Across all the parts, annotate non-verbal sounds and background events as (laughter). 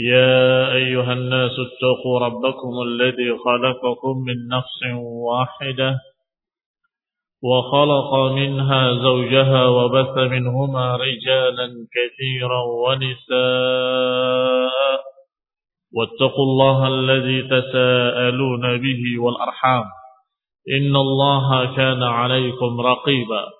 يا أيها الناس اتقوا ربكم الذي خلقكم من نفس واحدة وخلق منها زوجها وبث منهما رجالا كثيرا ونساء واتقوا الله الذي تساءلون به والأرحام إن الله كان عليكم رقيبا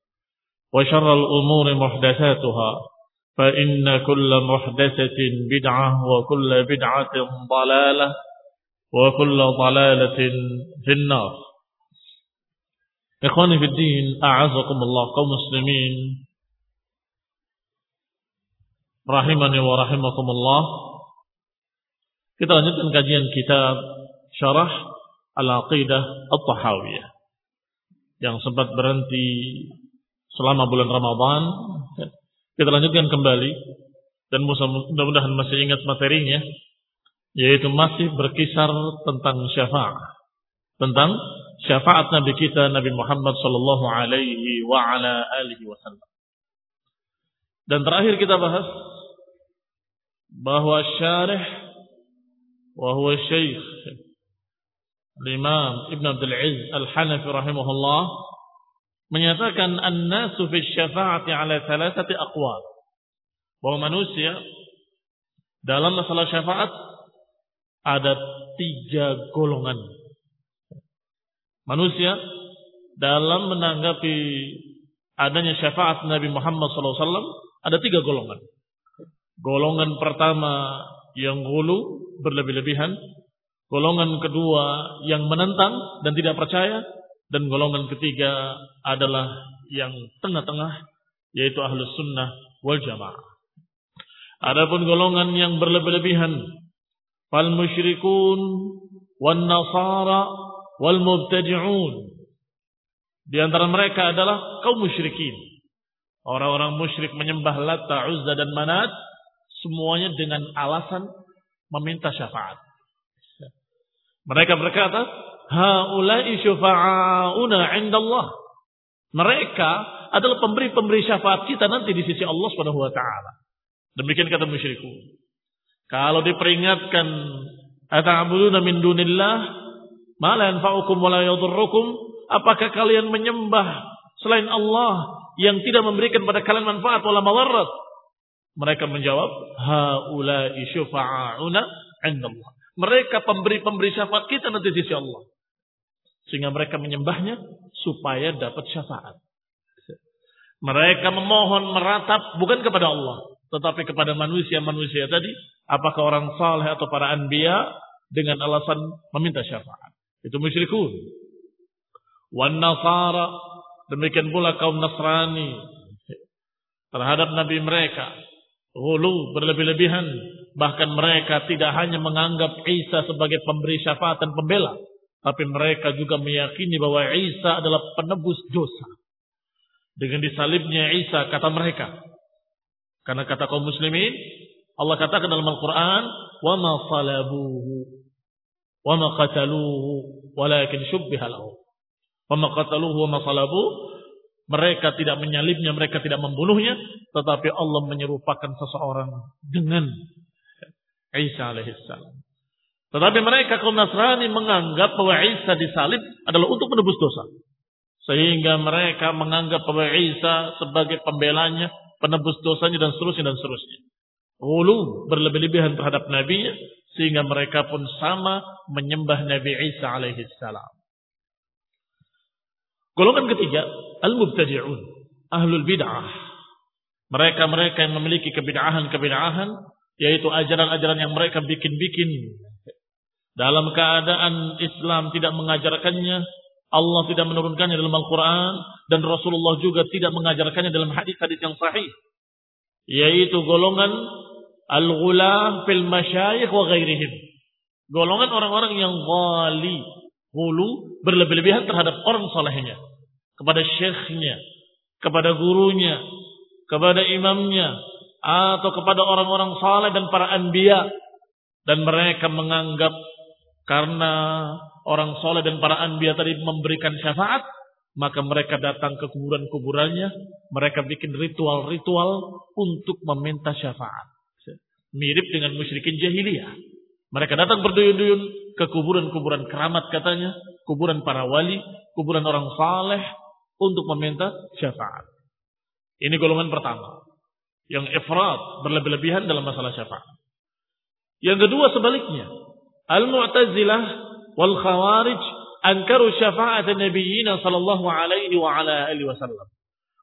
وشر الأمور محدثاتها فإن كل محدثة بدعة وكل بدعة ضلالة وكل ضلالة في النار. إخواني في الدين أعزكم الله قوم مسلمين. رحمني ورحمكم الله. Kita lanjutkan kajian كتاب شرح العقيدة الطحاوية Al-Tahawiyah Yang sempat berhenti selama bulan Ramadan. Kita lanjutkan kembali dan mudah-mudahan masih ingat materinya yaitu masih berkisar tentang syafaat. Tentang syafaat Nabi kita Nabi Muhammad sallallahu alaihi wasallam. Dan terakhir kita bahas bahwa syarih wa huwa syekh Imam Ibn Abdul Aziz Al-Hanafi rahimahullah menyatakan an-nasu fi syafa'ati ala thalathati aqwal. Bahwa manusia dalam masalah syafaat ada tiga golongan. Manusia dalam menanggapi adanya syafaat Nabi Muhammad SAW ada tiga golongan. Golongan pertama yang gulu berlebih-lebihan. Golongan kedua yang menentang dan tidak percaya. Dan golongan ketiga adalah yang tengah-tengah, yaitu ahlus sunnah wal jamaah. Adapun golongan yang berlebih-lebihan, fal musyrikun, wal nasara, wal mubtadi'un. Di antara mereka adalah kaum musyrikin. Orang-orang musyrik menyembah Lata, Uzza dan Manat, semuanya dengan alasan meminta syafaat. Mereka berkata, haula'i syufa'auna 'inda Allah. Mereka adalah pemberi-pemberi syafaat kita nanti di sisi Allah Subhanahu wa taala. Demikian kata musyrikun. Kalau diperingatkan ata'buduna min dunillah ma la yanfa'ukum wa la yadhurrukum, apakah kalian menyembah selain Allah yang tidak memberikan pada kalian manfaat wala madarat? Mereka menjawab, haula'i syufa'auna 'inda Allah. Mereka pemberi-pemberi syafaat kita nanti di sisi Allah. Sehingga mereka menyembahnya supaya dapat syafaat. Mereka memohon meratap bukan kepada Allah. Tetapi kepada manusia-manusia tadi. Apakah orang saleh atau para anbiya. Dengan alasan meminta syafaat. Itu musyrikun. Wan nasara. Demikian pula kaum Nasrani. Terhadap Nabi mereka. Hulu berlebih-lebihan. Bahkan mereka tidak hanya menganggap Isa sebagai pemberi syafaat dan pembela. Tapi mereka juga meyakini bahwa Isa adalah penebus dosa. Dengan disalibnya Isa, kata mereka. Karena kata kaum muslimin, Allah katakan dalam Al-Quran, وَمَا صَلَبُوهُ wa ma qataluhu walakin syubbiha lahu. Wa ma qataluhu wa ma salabuhu mereka tidak menyalibnya, mereka tidak membunuhnya, tetapi Allah menyerupakan seseorang dengan Isa alaihissalam. Tetapi mereka kaum Nasrani menganggap bahwa Isa disalib adalah untuk menebus dosa. Sehingga mereka menganggap bahwa Isa sebagai pembelanya, penebus dosanya dan seterusnya dan seterusnya. Ulu berlebih-lebihan terhadap Nabi sehingga mereka pun sama menyembah Nabi Isa alaihissalam. Golongan ketiga, al-mubtadi'un, ahlul bid'ah. Mereka-mereka yang memiliki kebid'ahan-kebid'ahan, yaitu ajaran-ajaran yang mereka bikin-bikin. Dalam keadaan Islam tidak mengajarkannya, Allah tidak menurunkannya dalam Al-Quran, dan Rasulullah juga tidak mengajarkannya dalam hadis-hadis yang sahih. Yaitu golongan al-ghulam fil masyayikh wa ghairihim. Golongan orang-orang yang wali, hulu berlebih-lebihan terhadap orang solehnya, kepada syekhnya, kepada gurunya, kepada imamnya, atau kepada orang-orang saleh dan para anbiya. Dan mereka menganggap karena orang soleh dan para anbiya tadi memberikan syafaat, maka mereka datang ke kuburan-kuburannya, mereka bikin ritual-ritual untuk meminta syafaat. Mirip dengan musyrikin jahiliyah. Mereka datang berduyun-duyun ke kuburan-kuburan keramat katanya, kuburan para wali, kuburan orang saleh untuk meminta syafaat. Ini golongan pertama. Yang ifrat, berlebih-lebihan dalam masalah syafaat. Yang kedua sebaliknya. Al-Mu'tazilah wal Khawarij ankaru syafa'at nabiyyin sallallahu alaihi wa ala alihi wasallam.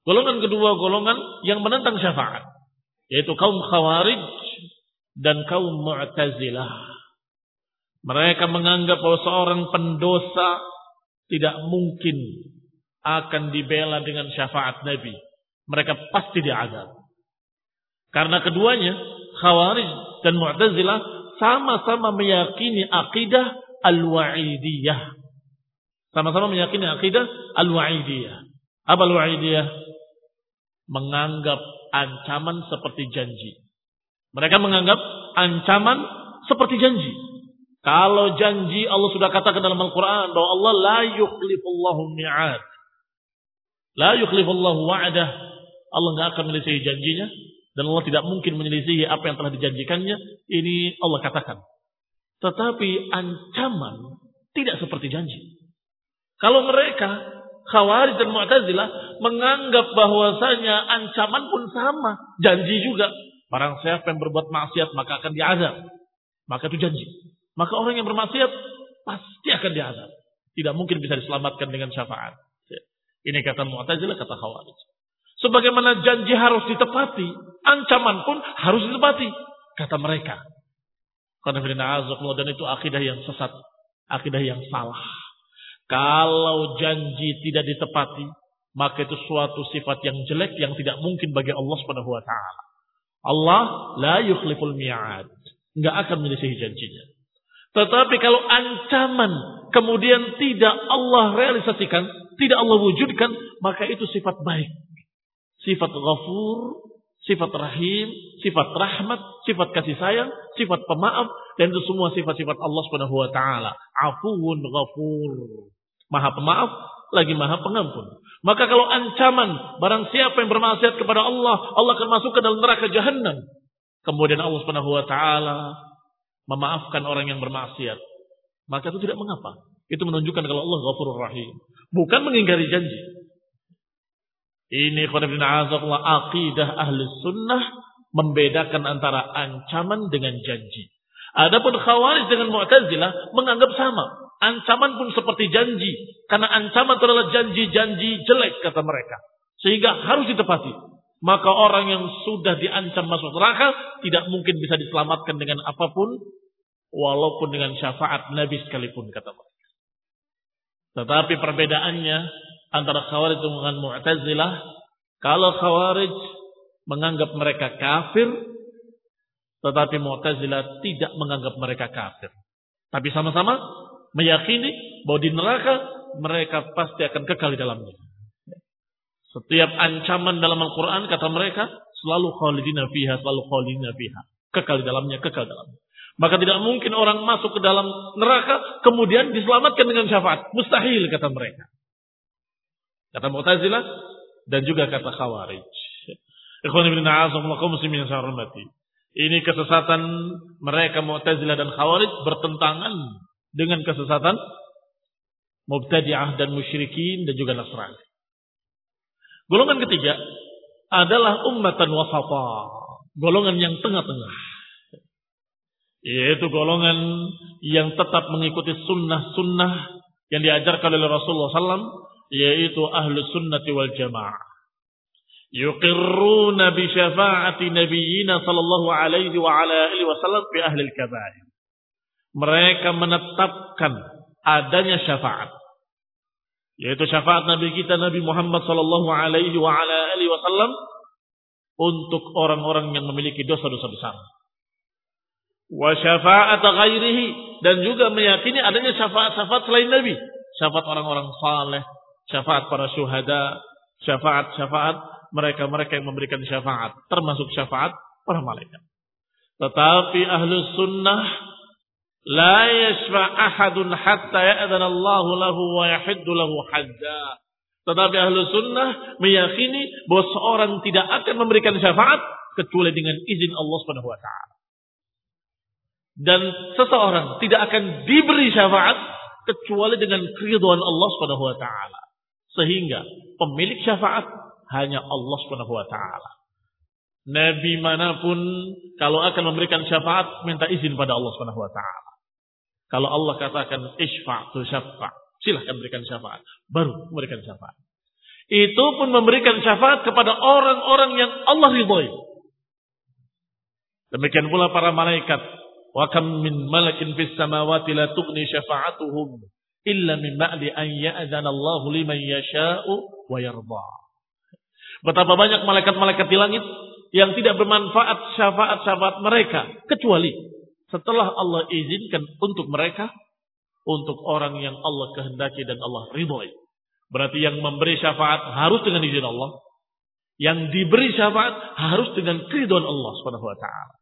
Golongan kedua golongan yang menentang syafaat. Yaitu kaum Khawarij dan kaum Mu'tazilah. Mereka menganggap bahwa seorang pendosa tidak mungkin akan dibela dengan syafaat Nabi. Mereka pasti diazab. Karena keduanya, Khawarij dan Mu'tazilah sama-sama meyakini akidah al-wa'idiyah. Sama-sama meyakini akidah al-wa'idiyah. Apa al-wa'idiyah? Menganggap ancaman seperti janji. Mereka menganggap ancaman seperti janji. Kalau janji Allah sudah katakan dalam Al-Quran bahwa Allah la yukhlifullahu mi'ad. La yukhlifullahu wa'adah. Allah nggak akan menyelisihi janjinya. Dan Allah tidak mungkin menyelisihi apa yang telah dijanjikannya. Ini Allah katakan. Tetapi ancaman tidak seperti janji. Kalau mereka, Khawarij dan Mu'tazilah, menganggap bahwasanya ancaman pun sama. Janji juga. Barang siapa yang berbuat maksiat maka akan diazab. Maka itu janji. Maka orang yang bermaksiat pasti akan diazab. Tidak mungkin bisa diselamatkan dengan syafaat. Ini kata Mu'tazilah, kata Khawarij. Sebagaimana janji harus ditepati, ancaman pun harus ditepati, kata mereka. Dan itu akidah yang sesat, akidah yang salah. Kalau janji tidak ditepati, maka itu suatu sifat yang jelek yang tidak mungkin bagi Allah Subhanahu wa taala. Allah la yukhliful mi'ad. Enggak akan menyelisihi janjinya. Tetapi kalau ancaman kemudian tidak Allah realisasikan, tidak Allah wujudkan, maka itu sifat baik. Sifat ghafur, sifat rahim, sifat rahmat, sifat kasih sayang, sifat pemaaf, dan itu semua sifat-sifat Allah Subhanahu wa taala. Afuwun ghafur. Maha pemaaf, lagi maha pengampun. Maka kalau ancaman barang siapa yang bermaksiat kepada Allah, Allah akan masuk ke dalam neraka jahanam. Kemudian Allah Subhanahu wa taala memaafkan orang yang bermaksiat, maka itu tidak mengapa. Itu menunjukkan kalau Allah Ghafurur Rahim. Bukan mengingkari janji. Ini Allah akidah ahli sunnah membedakan antara ancaman dengan janji. Adapun khawarij dengan mu'tazilah menganggap sama. Ancaman pun seperti janji. Karena ancaman adalah janji-janji jelek kata mereka. Sehingga harus ditepati. Maka orang yang sudah diancam masuk neraka tidak mungkin bisa diselamatkan dengan apa pun walaupun dengan syafaat Nabi sekalipun kata mereka. Tetapi perbedaannya antara Khawarij dengan Mu'tazilah, kalau Khawarij menganggap mereka kafir, tetapi Mu'tazilah tidak menganggap mereka kafir. Tapi sama-sama meyakini bahwa di neraka mereka pasti akan kekal di dalamnya. Setiap ancaman dalam Al-Quran kata mereka selalu khalidina fiha, selalu khalidina fiha. Kekal di dalamnya, kekal dalamnya. Maka tidak mungkin orang masuk ke dalam neraka kemudian diselamatkan dengan syafaat. Mustahil kata mereka. Kata Mu'tazilah dan juga kata Khawarij. Saya hormati. Ini kesesatan mereka Mu'tazilah dan Khawarij bertentangan dengan kesesatan Mubtadi'ah dan musyrikin dan juga Nasrani. Golongan ketiga adalah ummatan wasata. Golongan yang tengah-tengah. Yaitu golongan yang tetap mengikuti sunnah-sunnah yang diajarkan oleh Rasulullah SAW. Yaitu ahlu sunnati wal jamaah. Yuqirruna bi syafa'ati nabiyina sallallahu alaihi wa ala alihi wasallam fi ahli al-kabair. Mereka menetapkan adanya syafaat yaitu syafaat Nabi kita Nabi Muhammad sallallahu alaihi wa ala alihi wasallam untuk orang-orang yang memiliki dosa-dosa besar. Wa syafaat ghairihi dan juga meyakini adanya syafaat-syafaat selain Nabi, syafaat orang-orang saleh, syafaat para syuhada, syafaat-syafaat mereka-mereka yang memberikan syafaat, termasuk syafaat para malaikat. Tetapi ahlu sunnah La yashfa ahadun hatta ya'adhan Allah lahu wa yahiddu lahu hajja. Tetapi ahlu sunnah meyakini bahwa seorang tidak akan memberikan syafaat kecuali dengan izin Allah subhanahu wa ta'ala. Dan seseorang tidak akan diberi syafaat kecuali dengan keriduan Allah subhanahu wa ta'ala. Sehingga pemilik syafaat hanya Allah subhanahu wa ta'ala. Nabi mana pun kalau akan memberikan syafaat minta izin pada Allah Subhanahu wa taala. Kalau Allah katakan isfa' tu syafa' silahkan berikan syafaat. Baru memberikan syafaat. Itu pun memberikan syafaat kepada orang-orang yang Allah ridhoi. Demikian pula para malaikat. Wa kam min malakin fis samawati la tughni syafa'atuhum illa min ba'di an ya'dzana Allah liman yasha'u wa yarda. Betapa banyak malaikat-malaikat di langit yang tidak bermanfaat syafaat-syafaat mereka kecuali setelah Allah izinkan untuk mereka untuk orang yang Allah kehendaki dan Allah ridhoi. Berarti yang memberi syafaat harus dengan izin Allah. Yang diberi syafaat harus dengan keridhaan Allah Subhanahu wa taala.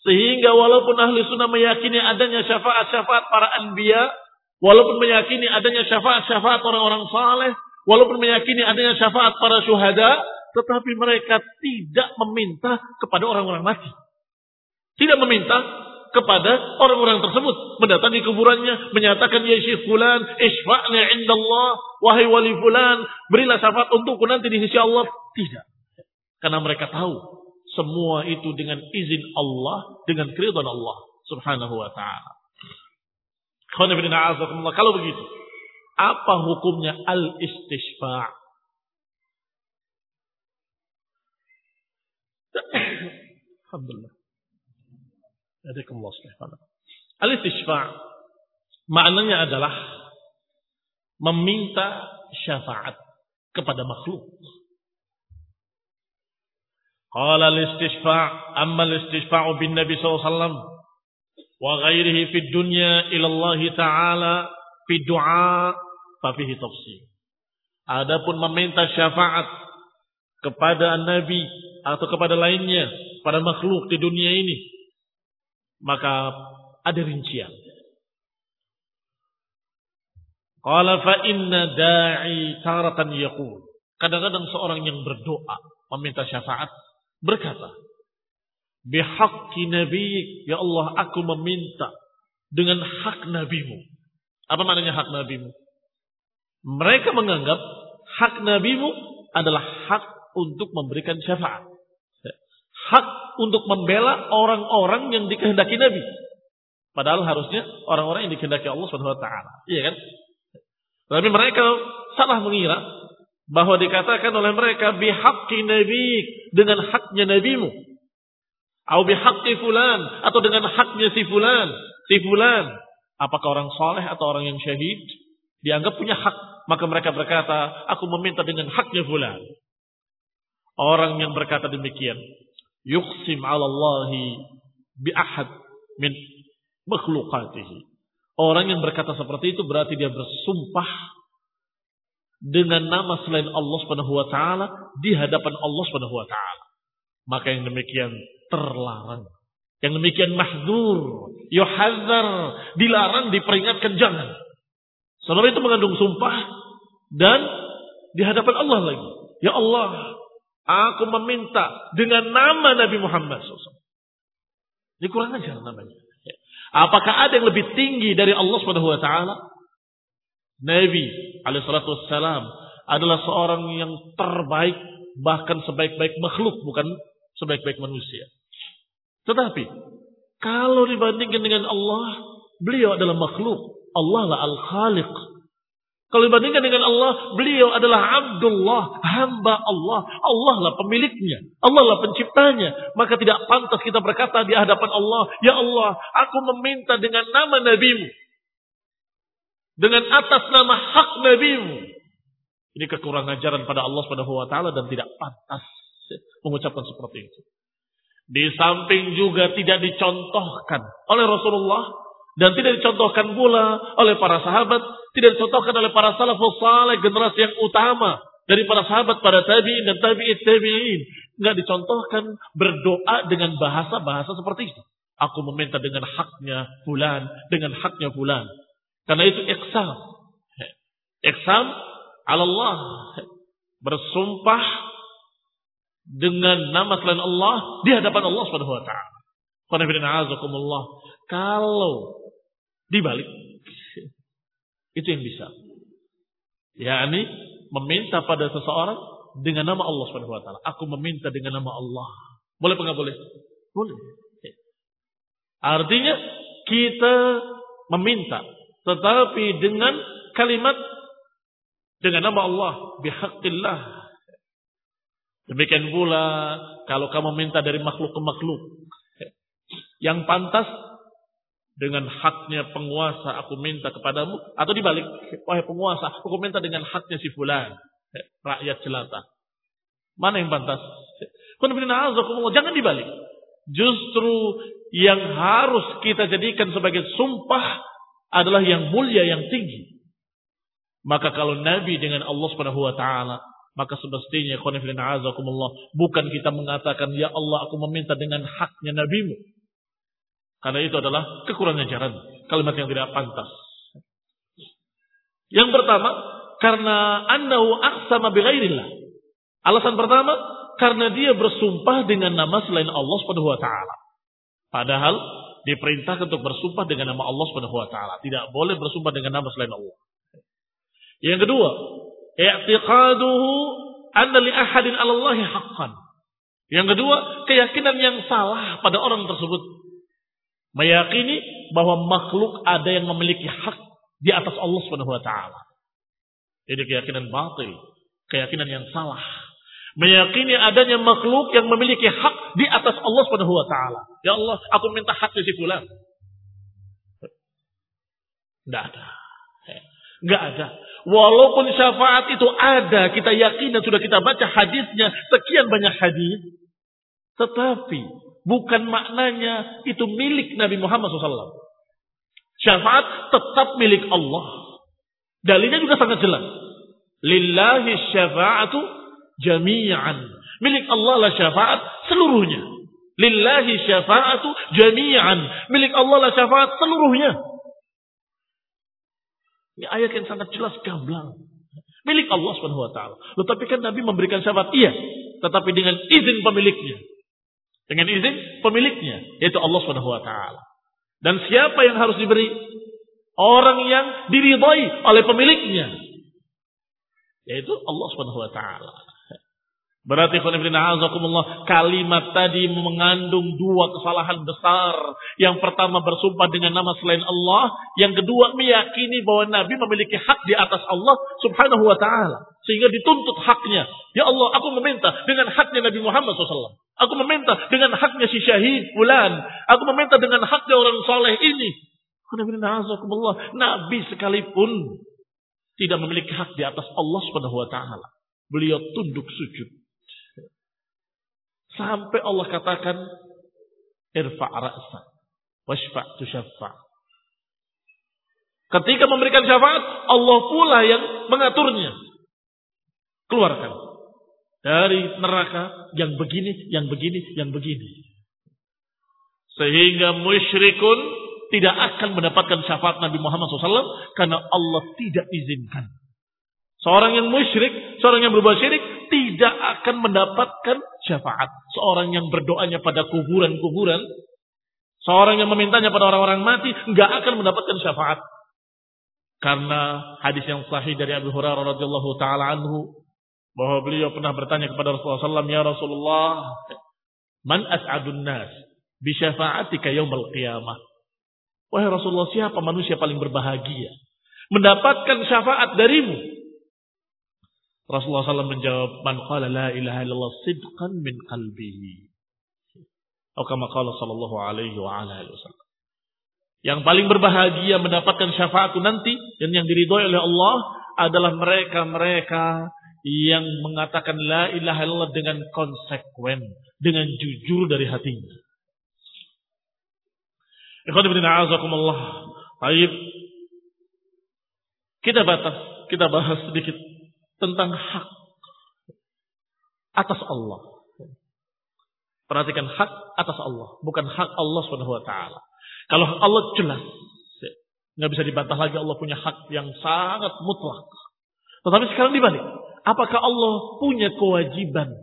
Sehingga walaupun ahli sunnah meyakini adanya syafaat-syafaat para anbiya, walaupun meyakini adanya syafaat-syafaat orang-orang saleh, walaupun meyakini adanya syafaat para syuhada, tetapi mereka tidak meminta kepada orang-orang mati. Tidak meminta kepada orang-orang tersebut. Mendatangi kuburannya, menyatakan, Ya Syekh Fulan, isfa'na indallah, wahai wali Fulan, berilah syafaat untukku nanti di sisi Allah. Tidak. Karena mereka tahu, semua itu dengan izin Allah, dengan keridhaan Allah subhanahu wa ta'ala. Kalau begitu, apa hukumnya al-istishfa' Alhamdulillah. Al-istishfa' maknanya adalah meminta syafaat kepada makhluk. Qala al-istishfa' amma al-istishfa'u bin Nabi SAW wa ghairihi fi dunya ila Allah Ta'ala fi du'a fa fihi. Adapun meminta syafaat kepada Nabi atau kepada lainnya, pada makhluk di dunia ini, maka ada rincian. Qala fa inna da'i taratan yaqul. Kadang-kadang seorang yang berdoa meminta syafaat berkata, "Bihaqqi nabiyik, ya Allah, aku meminta dengan hak nabimu." Apa maknanya hak nabimu? Mereka menganggap hak nabimu adalah hak untuk memberikan syafaat. Hak untuk membela orang-orang yang dikehendaki Nabi. Padahal harusnya orang-orang yang dikehendaki Allah Subhanahu wa taala. Iya kan? Tapi mereka salah mengira bahwa dikatakan oleh mereka bihaqqi nabi dengan haknya nabimu. Atau bihaqqi fulan atau dengan haknya si fulan, si fulan. Apakah orang soleh atau orang yang syahid dianggap punya hak? Maka mereka berkata, aku meminta dengan haknya fulan. Orang yang berkata demikian, yuksim ala Allahi bi ahad min makhlukatihi. Orang yang berkata seperti itu berarti dia bersumpah dengan nama selain Allah Subhanahu wa taala di hadapan Allah Subhanahu wa taala. Maka yang demikian terlarang. Yang demikian mahdzur, yuhadzar, dilarang, diperingatkan jangan. Sebab itu mengandung sumpah dan di hadapan Allah lagi. Ya Allah, aku meminta dengan nama Nabi Muhammad SAW. Ini kurang ajar namanya. Apakah ada yang lebih tinggi dari Allah Subhanahu wa taala? Nabi alaihi wassalam adalah seorang yang terbaik bahkan sebaik-baik makhluk bukan sebaik-baik manusia. Tetapi kalau dibandingkan dengan Allah, beliau adalah makhluk. Allah lah al-khaliq. Kalau dibandingkan dengan Allah, beliau adalah Abdullah, hamba Allah. Allah lah pemiliknya. Allah lah penciptanya. Maka tidak pantas kita berkata di hadapan Allah, Ya Allah, aku meminta dengan nama Nabimu. Dengan atas nama hak Nabimu. Ini kekurangan ajaran pada Allah taala dan tidak pantas mengucapkan seperti itu. Di samping juga tidak dicontohkan oleh Rasulullah dan tidak dicontohkan pula oleh para sahabat, tidak dicontohkan oleh para salafus saleh generasi yang utama dari para sahabat, para tabi'in dan tabi'in tabi'in. Enggak dicontohkan berdoa dengan bahasa-bahasa seperti itu. Aku meminta dengan haknya fulan, dengan haknya fulan. Karena itu iksam. Iksam Allah. Bersumpah dengan nama selain Allah di hadapan Allah Subhanahu wa taala. Kalau dibalik (laughs) itu yang bisa. Ya, ini meminta pada seseorang dengan nama Allah Subhanahu wa taala. Aku meminta dengan nama Allah. Boleh apa enggak boleh? Boleh. Artinya kita meminta tetapi dengan kalimat dengan nama Allah bihaqqillah Demikian pula kalau kamu minta dari makhluk ke makhluk. Yang pantas dengan haknya penguasa aku minta kepadamu. Atau dibalik. Wahai penguasa aku minta dengan haknya si fulan. Rakyat jelata. Mana yang pantas? Jangan dibalik. Justru yang harus kita jadikan sebagai sumpah adalah yang mulia, yang tinggi. Maka kalau Nabi dengan Allah Subhanahu wa taala maka semestinya bukan kita mengatakan ya Allah aku meminta dengan haknya nabimu. Karena itu adalah kekurangan ajaran, kalimat yang tidak pantas. Yang pertama, karena annahu aqsama bighairillah. Alasan pertama, karena dia bersumpah dengan nama selain Allah Subhanahu wa taala. Padahal diperintahkan untuk bersumpah dengan nama Allah Subhanahu wa taala. Tidak boleh bersumpah dengan nama selain Allah. Yang kedua, i'tiqaduhu anna li ahadin 'ala Allah haqqan. Yang kedua, keyakinan yang salah pada orang tersebut. Meyakini bahwa makhluk ada yang memiliki hak di atas Allah Subhanahu wa taala. Ini keyakinan batil, keyakinan yang salah. Meyakini adanya makhluk yang memiliki hak di atas Allah Subhanahu wa taala. Ya Allah, aku minta hak di si fulan. Tidak ada. Enggak ada. Walaupun syafaat itu ada, kita yakin dan sudah kita baca hadisnya, sekian banyak hadis. Tetapi bukan maknanya itu milik Nabi Muhammad SAW. Syafaat tetap milik Allah. Dalilnya juga sangat jelas. Lillahi syafa'atu jami'an. Milik Allah lah syafaat seluruhnya. Lillahi syafa'atu jami'an. Milik Allah lah syafaat seluruhnya. Ini ayat yang sangat jelas gamblang. Milik Allah Subhanahu wa taala. Tetapi kan Nabi memberikan syafaat iya, tetapi dengan izin pemiliknya. Dengan izin pemiliknya, yaitu Allah Subhanahu wa taala. Dan siapa yang harus diberi? Orang yang diridhai oleh pemiliknya. Yaitu Allah Subhanahu wa taala. Berarti kalimat tadi mengandung dua kesalahan besar. Yang pertama bersumpah dengan nama selain Allah. Yang kedua meyakini bahwa Nabi memiliki hak di atas Allah subhanahu wa ta'ala. Sehingga dituntut haknya. Ya Allah aku meminta dengan haknya Nabi Muhammad SAW. Aku meminta dengan haknya si syahid bulan. Aku meminta dengan haknya orang soleh ini. Nabi sekalipun tidak memiliki hak di atas Allah subhanahu wa ta'ala. Beliau tunduk sujud Sampai Allah katakan, irfa' ra'sa, washfa' tushaffa. Ketika memberikan syafaat, Allah pula yang mengaturnya. Keluarkan. Dari neraka yang begini, yang begini, yang begini. Sehingga musyrikun tidak akan mendapatkan syafaat Nabi Muhammad SAW karena Allah tidak izinkan. Seorang yang musyrik, seorang yang berbuat syirik tidak akan mendapatkan syafaat. Seorang yang berdoanya pada kuburan-kuburan, seorang yang memintanya pada orang-orang mati, nggak akan mendapatkan syafaat. Karena hadis yang sahih dari Abu Hurairah radhiyallahu taala anhu bahwa beliau pernah bertanya kepada Rasulullah SAW, Ya Rasulullah, man as'adun nas bi syafa'atika yaumal qiyamah. Wahai Rasulullah, siapa manusia paling berbahagia? Mendapatkan syafaat darimu Rasulullah SAW menjawab, Man qala la ilaha illallah sidqan min qalbihi. Atau kama qala sallallahu alaihi wa ala wasallam. Yang paling berbahagia mendapatkan syafaat nanti dan yang diridhoi oleh Allah adalah mereka-mereka yang mengatakan la ilaha illallah dengan konsekuen, dengan jujur dari hatinya. Ikhwan ibn a'azakumullah. Baik. Kita batas, kita bahas sedikit tentang hak atas Allah. Perhatikan hak atas Allah, bukan hak Allah Subhanahu wa taala. Kalau Allah jelas, nggak bisa dibantah lagi Allah punya hak yang sangat mutlak. Tetapi sekarang dibalik, apakah Allah punya kewajiban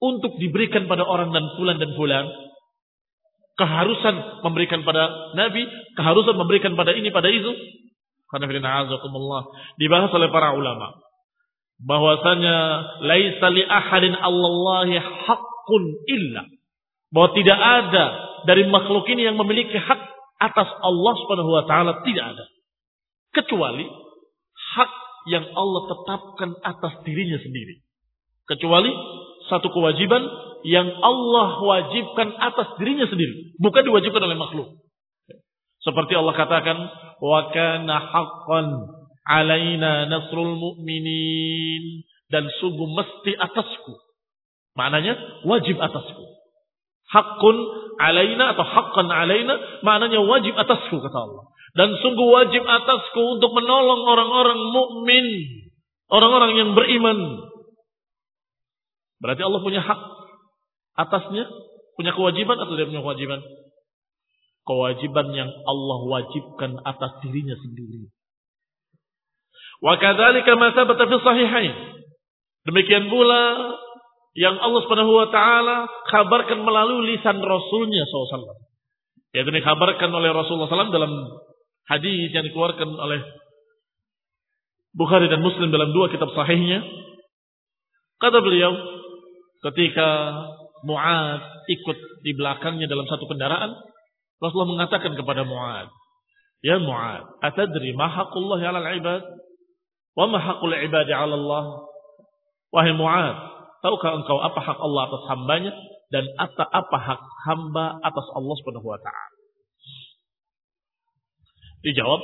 untuk diberikan pada orang dan fulan dan fulan? Keharusan memberikan pada Nabi, keharusan memberikan pada ini, pada itu. Karena dibahas oleh para ulama bahwasanya laisa li ahadin Allahi haqqun illa. Bahwa tidak ada dari makhluk ini yang memiliki hak atas Allah Subhanahu wa taala tidak ada. Kecuali hak yang Allah tetapkan atas dirinya sendiri. Kecuali satu kewajiban yang Allah wajibkan atas dirinya sendiri. Bukan diwajibkan oleh makhluk. Seperti Allah katakan wa kana haqqan alaina nasrul mu'minin dan sungguh mesti atasku. Maknanya wajib atasku. Hakun alaina atau hakkan alaina maknanya wajib atasku kata Allah. Dan sungguh wajib atasku untuk menolong orang-orang mukmin, orang-orang yang beriman. Berarti Allah punya hak atasnya, punya kewajiban atau tidak punya kewajiban? Kewajiban yang Allah wajibkan atas dirinya sendiri. Wa kadzalika ma thabata fi sahihain. Demikian pula yang Allah Subhanahu wa taala kabarkan melalui lisan Rasulnya SAW. Yaitu dikabarkan oleh Rasulullah SAW dalam hadis yang dikeluarkan oleh Bukhari dan Muslim dalam dua kitab sahihnya. Kata beliau, ketika Mu'ad ikut di belakangnya dalam satu kendaraan, Rasulullah mengatakan kepada Mu'ad, Ya Mu'ad, atadri ma haqqullahi 'alal 'ibad? Wa ma haqqul ibadi 'ala Allah? Wahai Mu'ad, tahukah engkau apa hak Allah atas hambanya dan apa apa hak hamba atas Allah Subhanahu wa taala? Dijawab,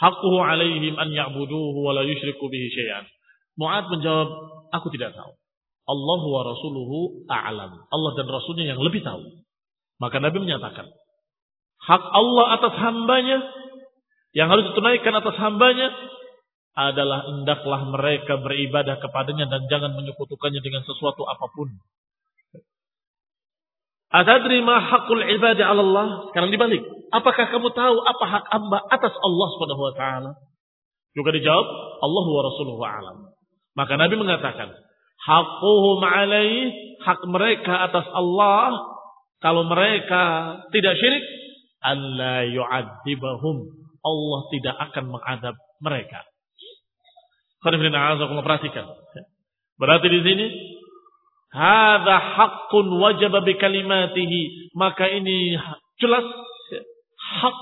haqquhu 'alaihim an ya'buduhu wa la yusyriku bihi syai'an. Mu'ad menjawab, aku tidak tahu. Allah wa rasuluhu a'lam. Allah dan rasulnya yang lebih tahu. Maka Nabi menyatakan, hak Allah atas hambanya yang harus ditunaikan atas hambanya adalah hendaklah mereka beribadah kepadanya dan jangan menyekutukannya dengan sesuatu apa pun. Atadri ma hakul ibadi ala Allah? Sekarang dibalik. Apakah kamu tahu apa hak hamba atas Allah Subhanahu wa taala? Juga dijawab, Allah wa rasuluhu alam. Maka Nabi mengatakan, haquhum alaih, hak mereka atas Allah, kalau mereka tidak syirik, Allah yu'adzibahum. Allah tidak akan mengadab mereka. Perhatikan. Berarti di sini hadza haqqun wajaba bi kalimatihi, maka ini jelas hak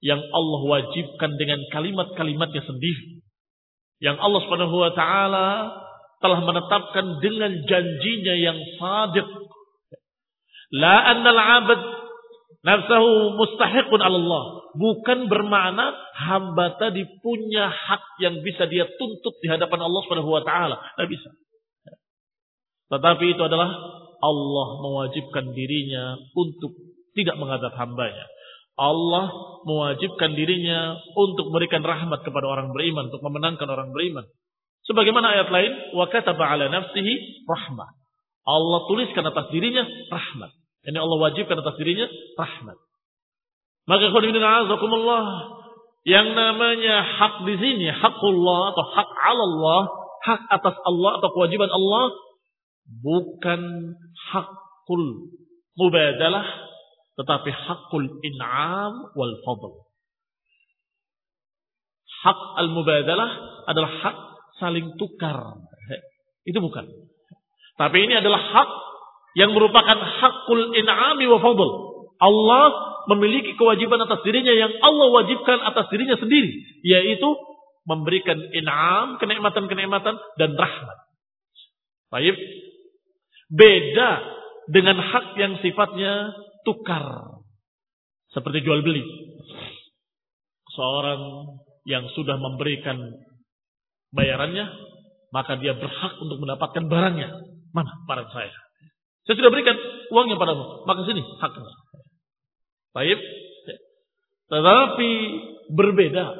yang Allah wajibkan dengan kalimat-kalimatnya sendiri. Yang Allah Subhanahu wa taala telah menetapkan dengan janjinya yang sadiq. La annal 'abd nafsahu mustahiqun Allah. Bukan bermakna hamba tadi punya hak yang bisa dia tuntut di hadapan Allah Subhanahu wa taala. Tidak bisa. Tetapi itu adalah Allah mewajibkan dirinya untuk tidak menghadap hambanya. Allah mewajibkan dirinya untuk memberikan rahmat kepada orang beriman, untuk memenangkan orang beriman. Sebagaimana ayat lain, wa kataba ala nafsihi rahmah. Allah tuliskan atas dirinya rahmat. Ini Allah wajibkan atas dirinya rahmat. Maka azakumullah yang namanya hak di sini, hakullah atau hak Allah, hak atas Allah atau kewajiban Allah bukan hakul mubadalah tetapi hakul in'am wal fadl. Hak al-mubadalah adalah hak saling tukar. Itu bukan. Tapi ini adalah hak yang merupakan hakul in'ami wa fadl. Allah memiliki kewajiban atas dirinya yang Allah wajibkan atas dirinya sendiri. Yaitu memberikan in'am, kenikmatan-kenikmatan dan rahmat. Baik. Beda dengan hak yang sifatnya tukar. Seperti jual beli. Seorang yang sudah memberikan bayarannya, maka dia berhak untuk mendapatkan barangnya. Mana barang saya? Saya sudah berikan uangnya padamu, maka sini haknya. Baik. Tetapi berbeda.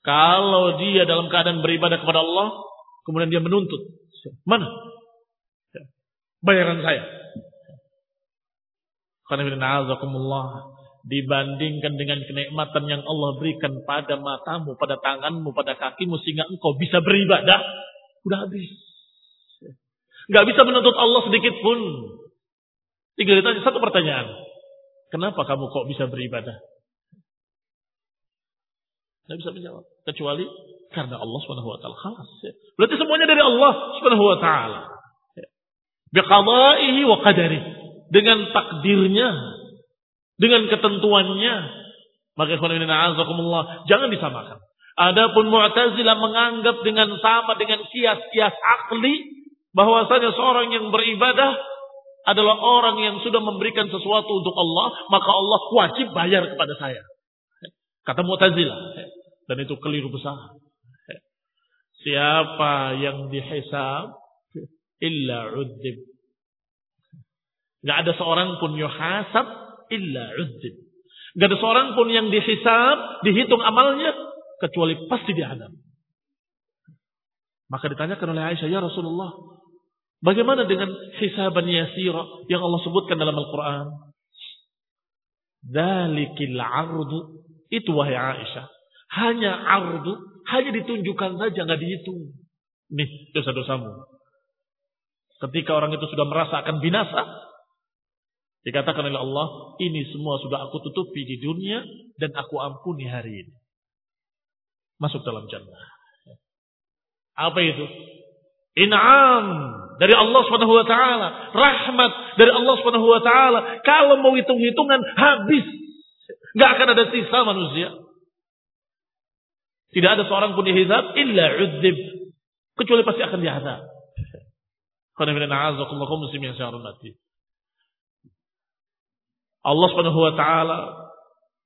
Kalau dia dalam keadaan beribadah kepada Allah, kemudian dia menuntut. Mana? Bayaran saya. Dibandingkan dengan kenikmatan yang Allah berikan pada matamu, pada tanganmu, pada kakimu, sehingga engkau bisa beribadah. Udah habis. Gak bisa menuntut Allah sedikit pun. Tinggal ditanya satu pertanyaan. Kenapa kamu kok bisa beribadah? Tidak bisa menjawab. Kecuali karena Allah subhanahu wa ta'ala. Khalas. Ya. Berarti semuanya dari Allah subhanahu wa ta'ala. Ya. Biqadaihi wa qadari. Dengan takdirnya. Dengan ketentuannya. Maka azakumullah. Jangan disamakan. Adapun Mu'tazilah menganggap dengan sama dengan kias-kias akli bahwasanya seorang yang beribadah adalah orang yang sudah memberikan sesuatu untuk Allah, maka Allah wajib bayar kepada saya. Kata Mu'tazilah. Dan itu keliru besar. Siapa yang dihisab illa udzib. Gak ada seorang pun yuhasab illa udzib. Gak ada seorang pun yang dihisab, dihitung amalnya kecuali pasti dihadap. Maka ditanyakan oleh Aisyah, "Ya Rasulullah, Bagaimana dengan hisaban yasira yang Allah sebutkan dalam Al-Quran? Dalikil ardu. Itu wahai Aisyah. Hanya ardu. Hanya ditunjukkan saja, nggak dihitung. Nih dosa-dosamu. Ketika orang itu sudah merasa akan binasa. Dikatakan oleh Allah, ini semua sudah aku tutupi di dunia dan aku ampuni hari ini. Masuk dalam jannah. Apa itu? In'am dari Allah Subhanahu wa taala, rahmat dari Allah Subhanahu wa taala. Kalau mau hitung-hitungan habis. Enggak akan ada sisa manusia. Tidak ada seorang pun dihizab illa udzib. Kecuali pasti akan dihazab. Allah Subhanahu wa taala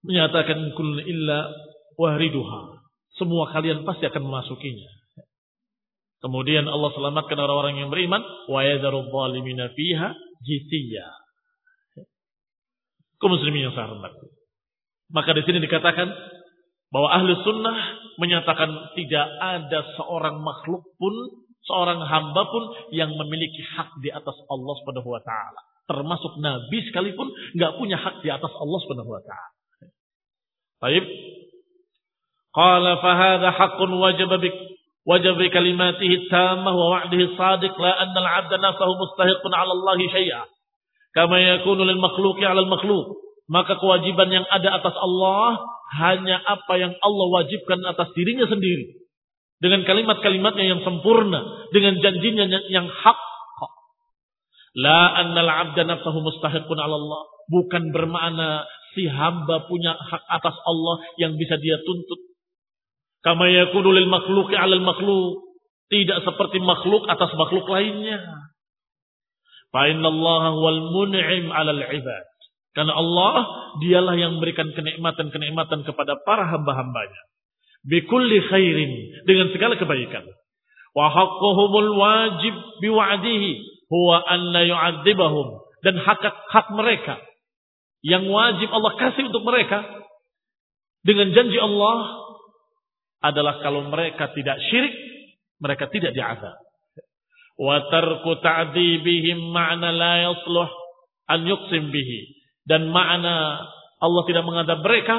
menyatakan kul illa wahriduha. Semua kalian pasti akan memasukinya. Kemudian Allah selamatkan orang-orang yang beriman. Wa yadharu zalimina fiha jithiya. Kau muslimin yang saya hormati. Maka di sini dikatakan bahwa ahli sunnah menyatakan tidak ada seorang makhluk pun, seorang hamba pun yang memiliki hak di atas Allah Subhanahu wa taala. Termasuk nabi sekalipun nggak punya hak di atas Allah Subhanahu wa taala. Baik. Qala fa hadha haqqun bik tamah wa wa'dihi sadiq la anna al-'abda nafsahu mustahiqun 'ala Allah syai'a kama yakunu lil makhluqi 'ala al-makhluq. Maka kewajiban yang ada atas Allah hanya apa yang Allah wajibkan atas dirinya sendiri. Dengan kalimat-kalimatnya yang sempurna dengan janjinya yang hak. La anna al-'abda nafsahu mustahiqun 'ala Allah. Bukan bermakna si hamba punya hak atas Allah yang bisa dia tuntut Kama yakunu lil makhluqi 'alal makhluk. Tidak seperti makhluk atas makhluk lainnya. Fa innallaha wal mun'im 'alal 'ibad. Karena Allah dialah yang memberikan kenikmatan-kenikmatan kepada para hamba-hambanya. Bikulli khairin. Dengan segala kebaikan. Wa haqquhumul wajib biwa'dihi. Huwa an la yu'adzibahum. Dan hak, hak mereka. Yang wajib Allah kasih untuk mereka. Dengan janji Allah adalah kalau mereka tidak syirik, mereka tidak diazab. Wa tarku ta'dibihim ma'na la yasluh an yuqsim bihi. Dan makna Allah tidak mengadab mereka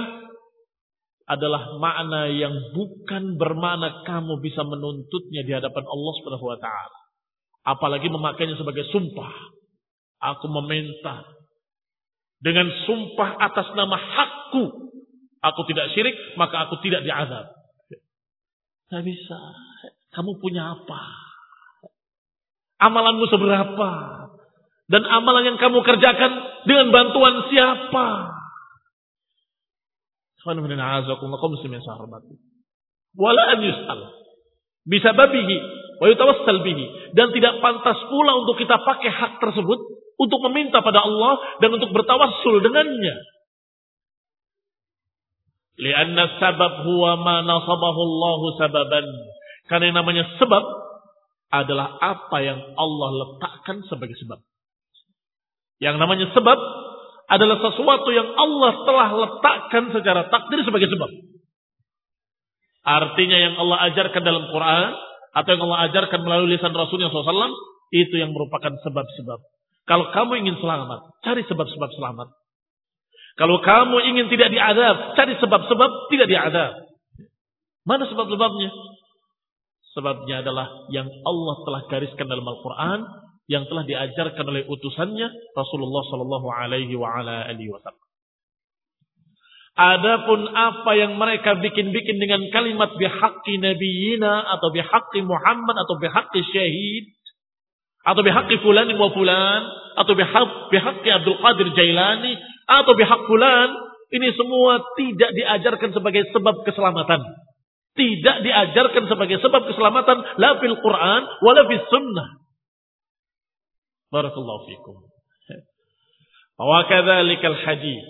adalah makna yang bukan bermakna kamu bisa menuntutnya di hadapan Allah Subhanahu wa taala. Apalagi memakainya sebagai sumpah. Aku meminta dengan sumpah atas nama hakku. Aku tidak syirik, maka aku tidak diazab. Tidak bisa. Kamu punya apa? Amalanmu seberapa? Dan amalan yang kamu kerjakan dengan bantuan siapa? Bisa babihi. Dan tidak pantas pula untuk kita pakai hak tersebut. Untuk meminta pada Allah. Dan untuk bertawassul dengannya. Lianna sabab huwa ma nasabahu Allah sababan. Karena yang namanya sebab adalah apa yang Allah letakkan sebagai sebab. Yang namanya sebab adalah sesuatu yang Allah telah letakkan secara takdir sebagai sebab. Artinya yang Allah ajarkan dalam Quran atau yang Allah ajarkan melalui lisan Rasulnya SAW itu yang merupakan sebab-sebab. Kalau kamu ingin selamat, cari sebab-sebab selamat. Kalau kamu ingin tidak diadab, cari sebab-sebab tidak diadab. Mana sebab-sebabnya? Sebabnya adalah yang Allah telah gariskan dalam Al-Quran yang telah diajarkan oleh utusannya Rasulullah Shallallahu Alaihi Wasallam. Adapun apa yang mereka bikin-bikin dengan kalimat bihaqi nabiyina atau bihaqi Muhammad atau bihaqi syahid atau bihaqi fulan wa fulan atau bihaqi Abdul Qadir Jailani atau bihaq fulan ini semua tidak diajarkan sebagai sebab keselamatan. Tidak diajarkan sebagai sebab keselamatan la fil Quran wala fis sunnah. Barakallahu fikum. Wa kadzalikal hadis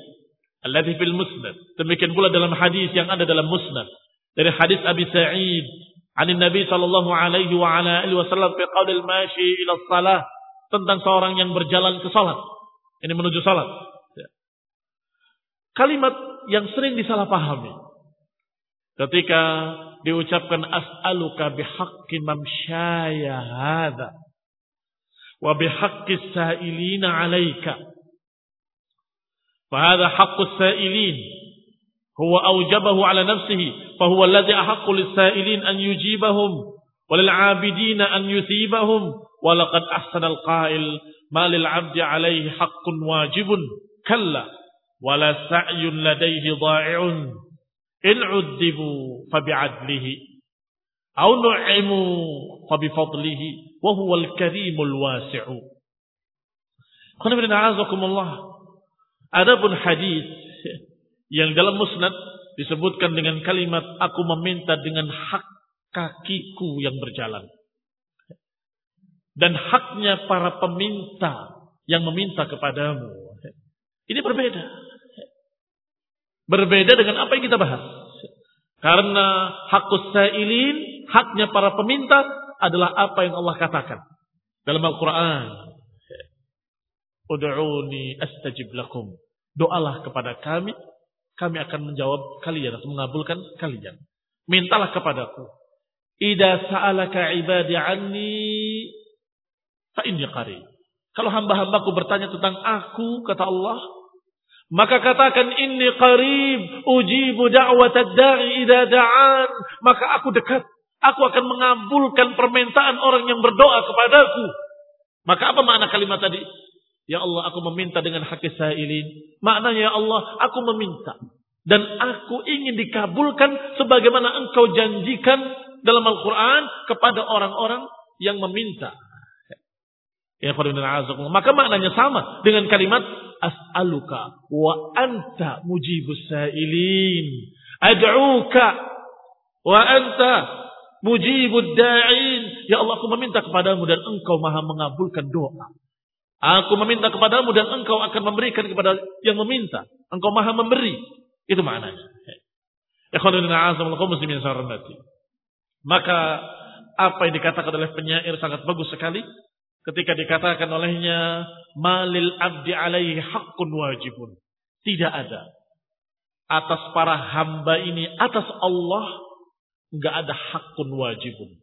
alladhi fil musnad. Demikian pula dalam hadis yang ada dalam musnad dari hadis Abi Sa'id عن النبي صلى الله عليه وعلى اله wasallam fi qaulil mashi ila salah tentang seorang yang berjalan ke salat. Ini menuju salat. Kalimat yang sering disalahpahami ketika diucapkan as'aluka bihaqqi mamsyaya hadza وبحق السائلين عليك فهذا حق السائلين هو أوجبه على نفسه فهو الذي أحق للسائلين أن يجيبهم وللعابدين أن يثيبهم ولقد أحسن wala sa'yun ladaihi dha'i'un. In 'uddibu fa bi'adlihi. Aw nu'imu fa bi fadlihi wa huwa al-karimul wasi'u. Qul inna a'azakumullah. Adapun hadis yang dalam musnad disebutkan dengan kalimat aku meminta dengan hak kakiku yang berjalan. Dan haknya para peminta yang meminta kepadamu. Ini berbeda. Berbeda dengan apa yang kita bahas. Karena hakus sa'ilin, haknya para peminta adalah apa yang Allah katakan dalam Al-Quran. Udu'uni astajib lakum. Doalah kepada kami, kami akan menjawab kalian atau mengabulkan kalian. Mintalah kepadaku. Ida sa'alaka ibadi anni fa. Kalau hamba-hambaku bertanya tentang aku, kata Allah, maka katakan inni qarib ujibu da'watad da'i idza da'an. Maka aku dekat. Aku akan mengabulkan permintaan orang yang berdoa kepadaku. Maka apa makna kalimat tadi? Ya Allah, aku meminta dengan hak sailin. Maknanya ya Allah, aku meminta. Dan aku ingin dikabulkan sebagaimana engkau janjikan dalam Al-Quran kepada orang-orang yang meminta. Ya Maka maknanya sama dengan kalimat as'aluka wa anta mujibus sa'ilin. Ad'uka wa anta mujibud da'in. Ya Allah aku meminta kepadamu dan engkau maha mengabulkan doa. Aku meminta kepadamu dan engkau akan memberikan kepada yang meminta. Engkau maha memberi. Itu maknanya. Maka apa yang dikatakan oleh penyair sangat bagus sekali ketika dikatakan olehnya malil abdi alaihi haqqun wajibun. Tidak ada atas para hamba ini atas Allah enggak ada hakun wajibun.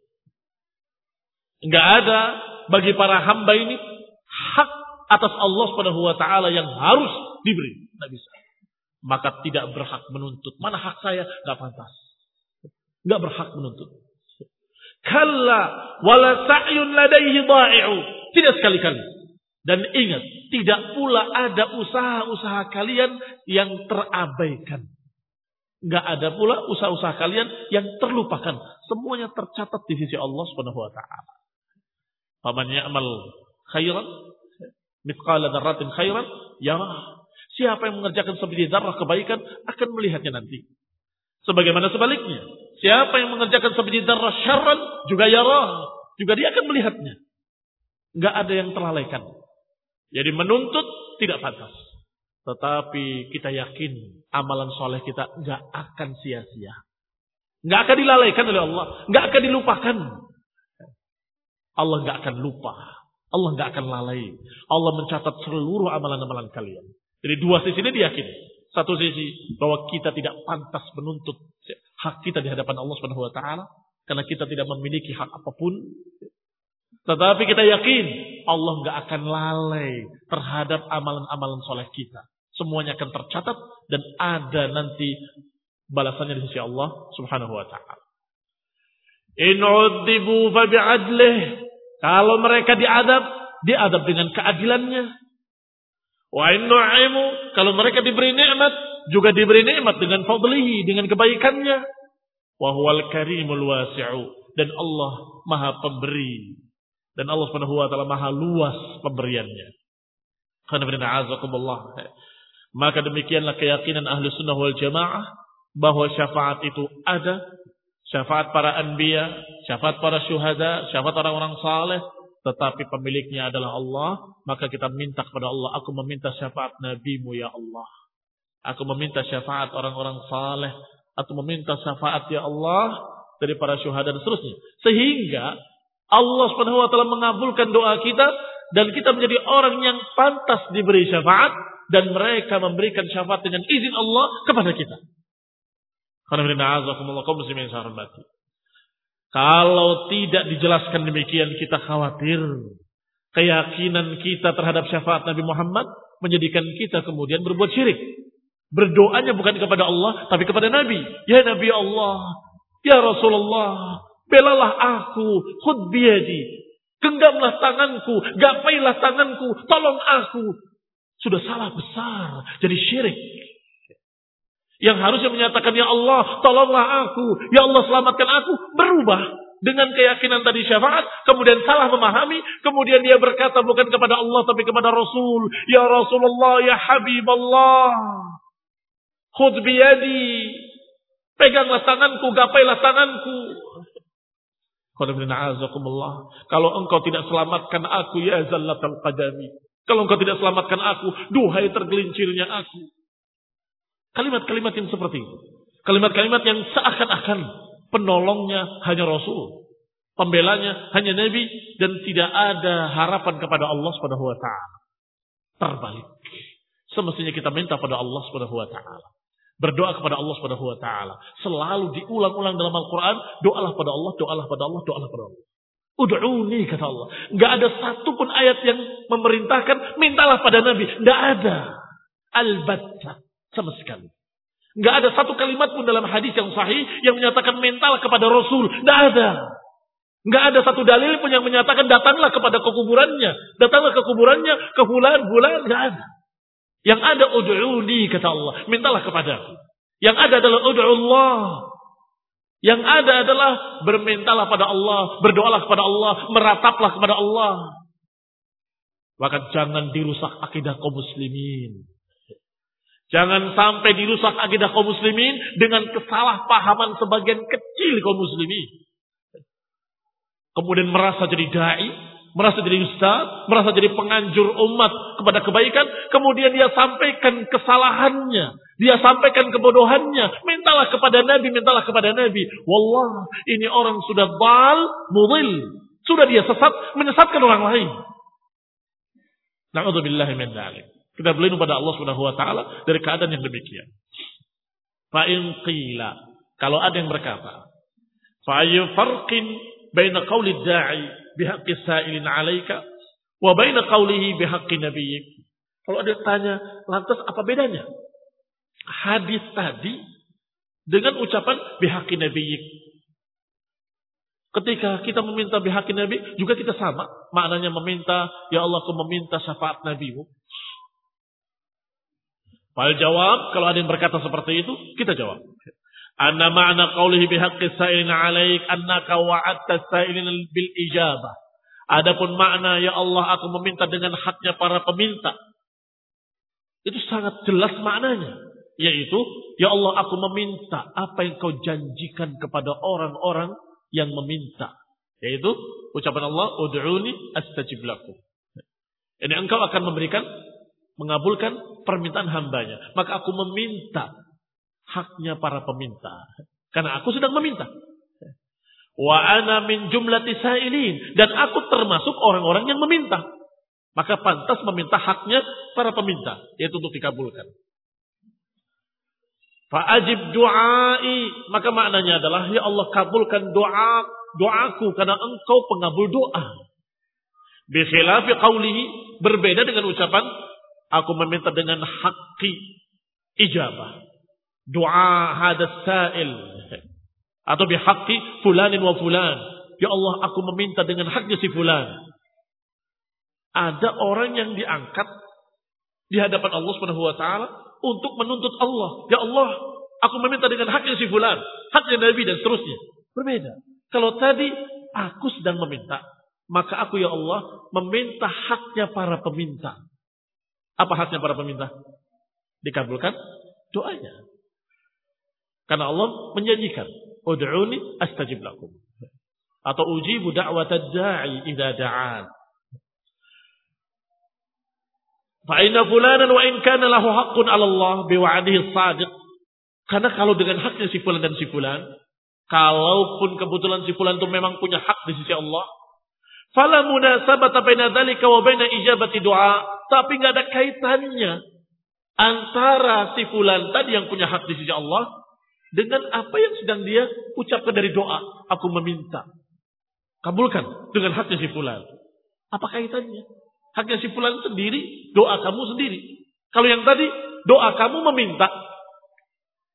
Enggak ada bagi para hamba ini hak atas Allah Subhanahu wa taala yang harus diberi. Enggak bisa. maka tidak berhak menuntut. Mana hak saya? Gak pantas. Gak berhak menuntut. Kalla wala sa'yun ladaihi dha'i'u. Tidak sekali-kali. Dan ingat, tidak pula ada usaha-usaha kalian yang terabaikan. Gak ada pula usaha-usaha kalian yang terlupakan. Semuanya tercatat di sisi Allah Subhanahu wa taala. Faman ya'mal khairan mithqala dzarratin khairan yarah. Siapa yang mengerjakan sebiji darah kebaikan akan melihatnya nanti. Sebagaimana sebaliknya, siapa yang mengerjakan sebiji darah syarran juga yarah, juga dia akan melihatnya. Enggak ada yang terlalaikan. Jadi menuntut tidak pantas. Tetapi kita yakin amalan soleh kita enggak akan sia-sia. Enggak akan dilalaikan oleh Allah. Enggak akan dilupakan. Allah enggak akan lupa. Allah enggak akan lalai. Allah mencatat seluruh amalan-amalan kalian. Jadi dua sisi ini diyakini. Satu sisi bahwa kita tidak pantas menuntut hak kita di hadapan Allah Subhanahu wa taala karena kita tidak memiliki hak apa pun. Tetapi kita yakin Allah nggak akan lalai terhadap amalan-amalan soleh kita. Semuanya akan tercatat dan ada nanti balasannya di sisi Allah Subhanahu wa taala. In Kalau mereka diadab, diadab dengan keadilannya. Wa kalau mereka diberi nikmat juga diberi nikmat dengan fadlihi dengan kebaikannya. Wa huwal karimul wasi'u dan Allah Maha Pemberi dan Allah Subhanahu wa taala Maha luas pemberiannya. Maka demikianlah keyakinan ahli sunnah wal jamaah bahwa syafaat itu ada. Syafaat para anbiya, syafaat para syuhada, syafaat orang-orang saleh, tetapi pemiliknya adalah Allah, maka kita minta kepada Allah, aku meminta syafaat nabimu ya Allah. Aku meminta syafaat orang-orang saleh, aku meminta syafaat ya Allah dari para syuhada dan seterusnya. Sehingga Allah Subhanahu wa taala mengabulkan doa kita dan kita menjadi orang yang pantas diberi syafaat dan mereka memberikan syafaat dengan izin Allah kepada kita. Kalau tidak dijelaskan demikian kita khawatir. Keyakinan kita terhadap syafaat Nabi Muhammad menjadikan kita kemudian berbuat syirik. Berdoanya bukan kepada Allah tapi kepada Nabi. Ya Nabi Allah, ya Rasulullah, belalah aku, khud biyadi. Genggamlah tanganku, gapailah tanganku, tolong aku. Sudah salah besar, jadi syirik. Yang harusnya menyatakan, Ya Allah, tolonglah aku. Ya Allah, selamatkan aku. Berubah dengan keyakinan tadi syafaat. Kemudian salah memahami. Kemudian dia berkata bukan kepada Allah, tapi kepada Rasul. Ya Rasulullah, Ya Habib Allah. Peganglah tanganku, gapailah tanganku. Kalau engkau tidak selamatkan aku, ya zallatal qadami. Kalau engkau tidak selamatkan aku, duhai tergelincirnya aku. Kalimat-kalimat yang seperti itu. Kalimat-kalimat yang seakan-akan penolongnya hanya Rasul. Pembelanya hanya Nabi. Dan tidak ada harapan kepada Allah subhanahu wa ta'ala. Terbalik. Semestinya kita minta pada Allah subhanahu wa ta'ala. Berdoa kepada Allah subhanahu wa ta'ala. Selalu diulang-ulang dalam Al-Quran. Doalah pada Allah, doalah pada Allah, doalah pada Allah. Udu'uni kata Allah. Gak ada satupun ayat yang memerintahkan mintalah pada Nabi. Gak ada. Al-Batta. Sama sekali. Nggak ada satu kalimat pun dalam hadis yang sahih yang menyatakan mental kepada Rasul. Nggak ada. Nggak ada satu dalil pun yang menyatakan datanglah kepada kekuburannya. Datanglah ke kuburannya, ke bulan-bulan. Nggak ada. Yang ada ud'uni kata Allah. Mintalah kepada Yang ada adalah ud'ullah. Yang ada adalah bermintalah pada Allah. Berdoalah kepada Allah. Merataplah kepada Allah. Maka jangan dirusak akidah kaum muslimin. Jangan sampai dirusak akidah kaum muslimin dengan kesalahpahaman sebagian kecil kaum muslimin. Kemudian merasa jadi dai, merasa jadi ustaz, merasa jadi penganjur umat kepada kebaikan, kemudian dia sampaikan kesalahannya, dia sampaikan kebodohannya, mintalah kepada Nabi, mintalah kepada Nabi. Wallah, ini orang sudah bal, mudil, sudah dia sesat, menyesatkan orang lain. Na'udzubillahi min dzalik. Kita berlindung pada Allah Subhanahu wa taala dari keadaan yang demikian. Fa in qila, kalau ada yang berkata, fa ayu farqin baina qawli da'i bihaqqi sa'ilin 'alaika wa baina qawlihi bihaqqi nabiyyik. Kalau ada tanya, lantas apa bedanya hadis tadi dengan ucapan bihaqi nabiyik. Ketika kita meminta bihaqi nabi, juga kita sama. Maknanya meminta, ya Allah aku meminta syafaat nabimu. Fal jawab, kalau ada yang berkata seperti itu, kita jawab. Anna ma'na qawlihi bihaqqi sa'ilin alaik annaka wa'adta sa'ilin bil ijabah. Adapun makna ya Allah aku meminta dengan haknya para peminta. Itu sangat jelas maknanya. Yaitu, Ya Allah aku meminta apa yang kau janjikan kepada orang-orang yang meminta. Yaitu, ucapan Allah, Udu'uni astajib lakum. Ini engkau akan memberikan, mengabulkan permintaan hambanya. Maka aku meminta haknya para peminta. Karena aku sedang meminta. Wa ana min. Dan aku termasuk orang-orang yang meminta. Maka pantas meminta haknya para peminta. Yaitu untuk dikabulkan. Fa'ajib du'ai. Maka maknanya adalah, Ya Allah kabulkan doa doaku karena engkau pengabul doa. Bikhilafi qawlihi. Berbeda dengan ucapan, aku meminta dengan haki ijabah. Doa hadas sa'il. Atau bihaqi fulanin wa fulan. Ya Allah aku meminta dengan haknya si fulan. Ada orang yang diangkat di hadapan Allah Subhanahu wa taala untuk menuntut Allah. Ya Allah, aku meminta dengan haknya si fulan, haknya Nabi dan seterusnya. Berbeda. Kalau tadi aku sedang meminta, maka aku ya Allah meminta haknya para peminta. Apa haknya para peminta? Dikabulkan doanya. Karena Allah menjanjikan, "Ud'uni astajib lakum." Atau ujibu da'watad da'i idza da'an. Fa'inna fulanan wa in kana lahu haqqun 'ala Allah biwa'dihi shadiq. Karena kalau dengan haknya si fulan dan si fulan, kalaupun kebetulan si fulan itu memang punya hak di sisi Allah, fala munasabata baina dzalika wa baina ijabati doa, tapi enggak ada kaitannya antara si fulan tadi yang punya hak di sisi Allah dengan apa yang sedang dia ucapkan dari doa, aku meminta. Kabulkan dengan haknya si fulan. Apa kaitannya? Haknya si fulan sendiri, doa kamu sendiri. Kalau yang tadi, doa kamu meminta.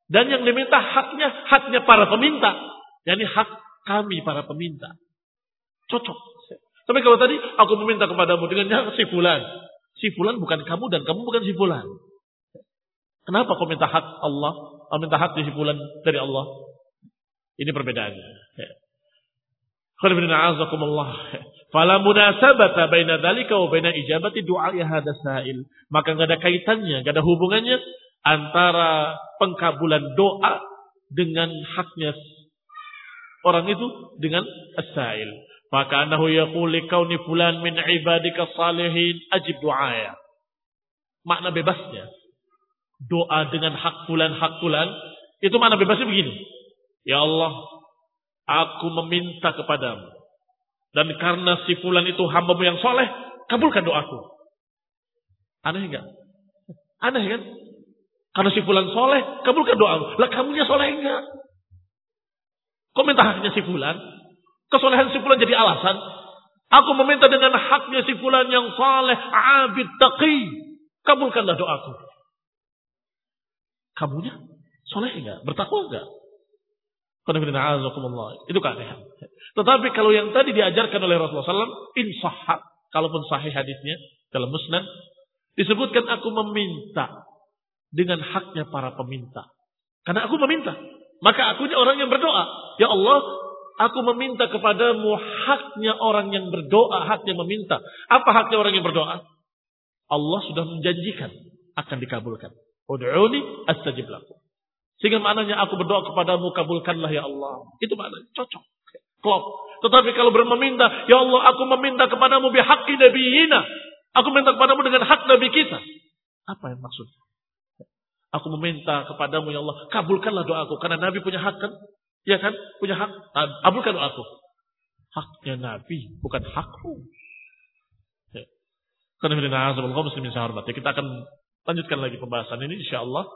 Dan yang diminta haknya, haknya para peminta. Yani hak kami para peminta. Cocok. Tapi kalau tadi, aku meminta kepadamu dengan hak si fulan. Si fulan bukan kamu dan kamu bukan si fulan. Kenapa kau minta hak Allah? Kau minta hak di si fulan dari Allah? Ini perbedaannya. Fala munasabata baina dzalika wa baina ijabati du'a hadha sa'il. Maka enggak ada kaitannya, enggak ada hubungannya antara pengkabulan doa dengan haknya orang itu dengan as-sa'il. Maka anahu yaqul kauni fulan min ibadika salihin ajib du'aya. Makna bebasnya doa dengan hak fulan hak fulan itu makna bebasnya begini. Ya Allah, Aku meminta kepadamu. Dan karena si fulan itu hambamu yang soleh, kabulkan doaku. Aneh enggak? Aneh kan? Karena si fulan soleh, kabulkan doamu. Lah kamunya soleh enggak? Kau minta haknya si fulan? Kesolehan si fulan jadi alasan. Aku meminta dengan haknya si fulan yang soleh, abid, taqi. Kabulkanlah doaku. Kamunya soleh enggak? Bertakwa enggak? Itu keanehan. Tetapi kalau yang tadi diajarkan oleh Rasulullah SAW, insahhat, kalaupun sahih hadisnya dalam musnad, disebutkan aku meminta dengan haknya para peminta. Karena aku meminta. Maka aku orang yang berdoa. Ya Allah, aku meminta kepadamu haknya orang yang berdoa, haknya meminta. Apa haknya orang yang berdoa? Allah sudah menjanjikan akan dikabulkan. Udu'uni astajib lakum. Sehingga maknanya aku berdoa kepadamu kabulkanlah ya Allah. Itu maknanya cocok. Klop. Tetapi kalau bermeminta, ya Allah aku meminta kepadamu bihaqi nabiyina. Aku minta kepadamu dengan hak nabi kita. Apa yang maksud? Aku meminta kepadamu ya Allah, kabulkanlah doaku. Karena nabi punya hak kan? Ya kan? Punya hak. Kabulkan doaku. Haknya nabi, bukan hakku. Ya. Karena kita akan lanjutkan lagi pembahasan ini insya Allah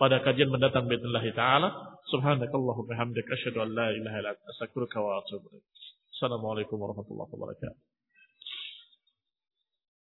pada kajian mendatang bismillah taala. Subhanakallahumma hamdaka asyhadu an la ilaha illa anta astaghfiruka wa atubu ilaik assalamualaikum warahmatullahi wabarakatuh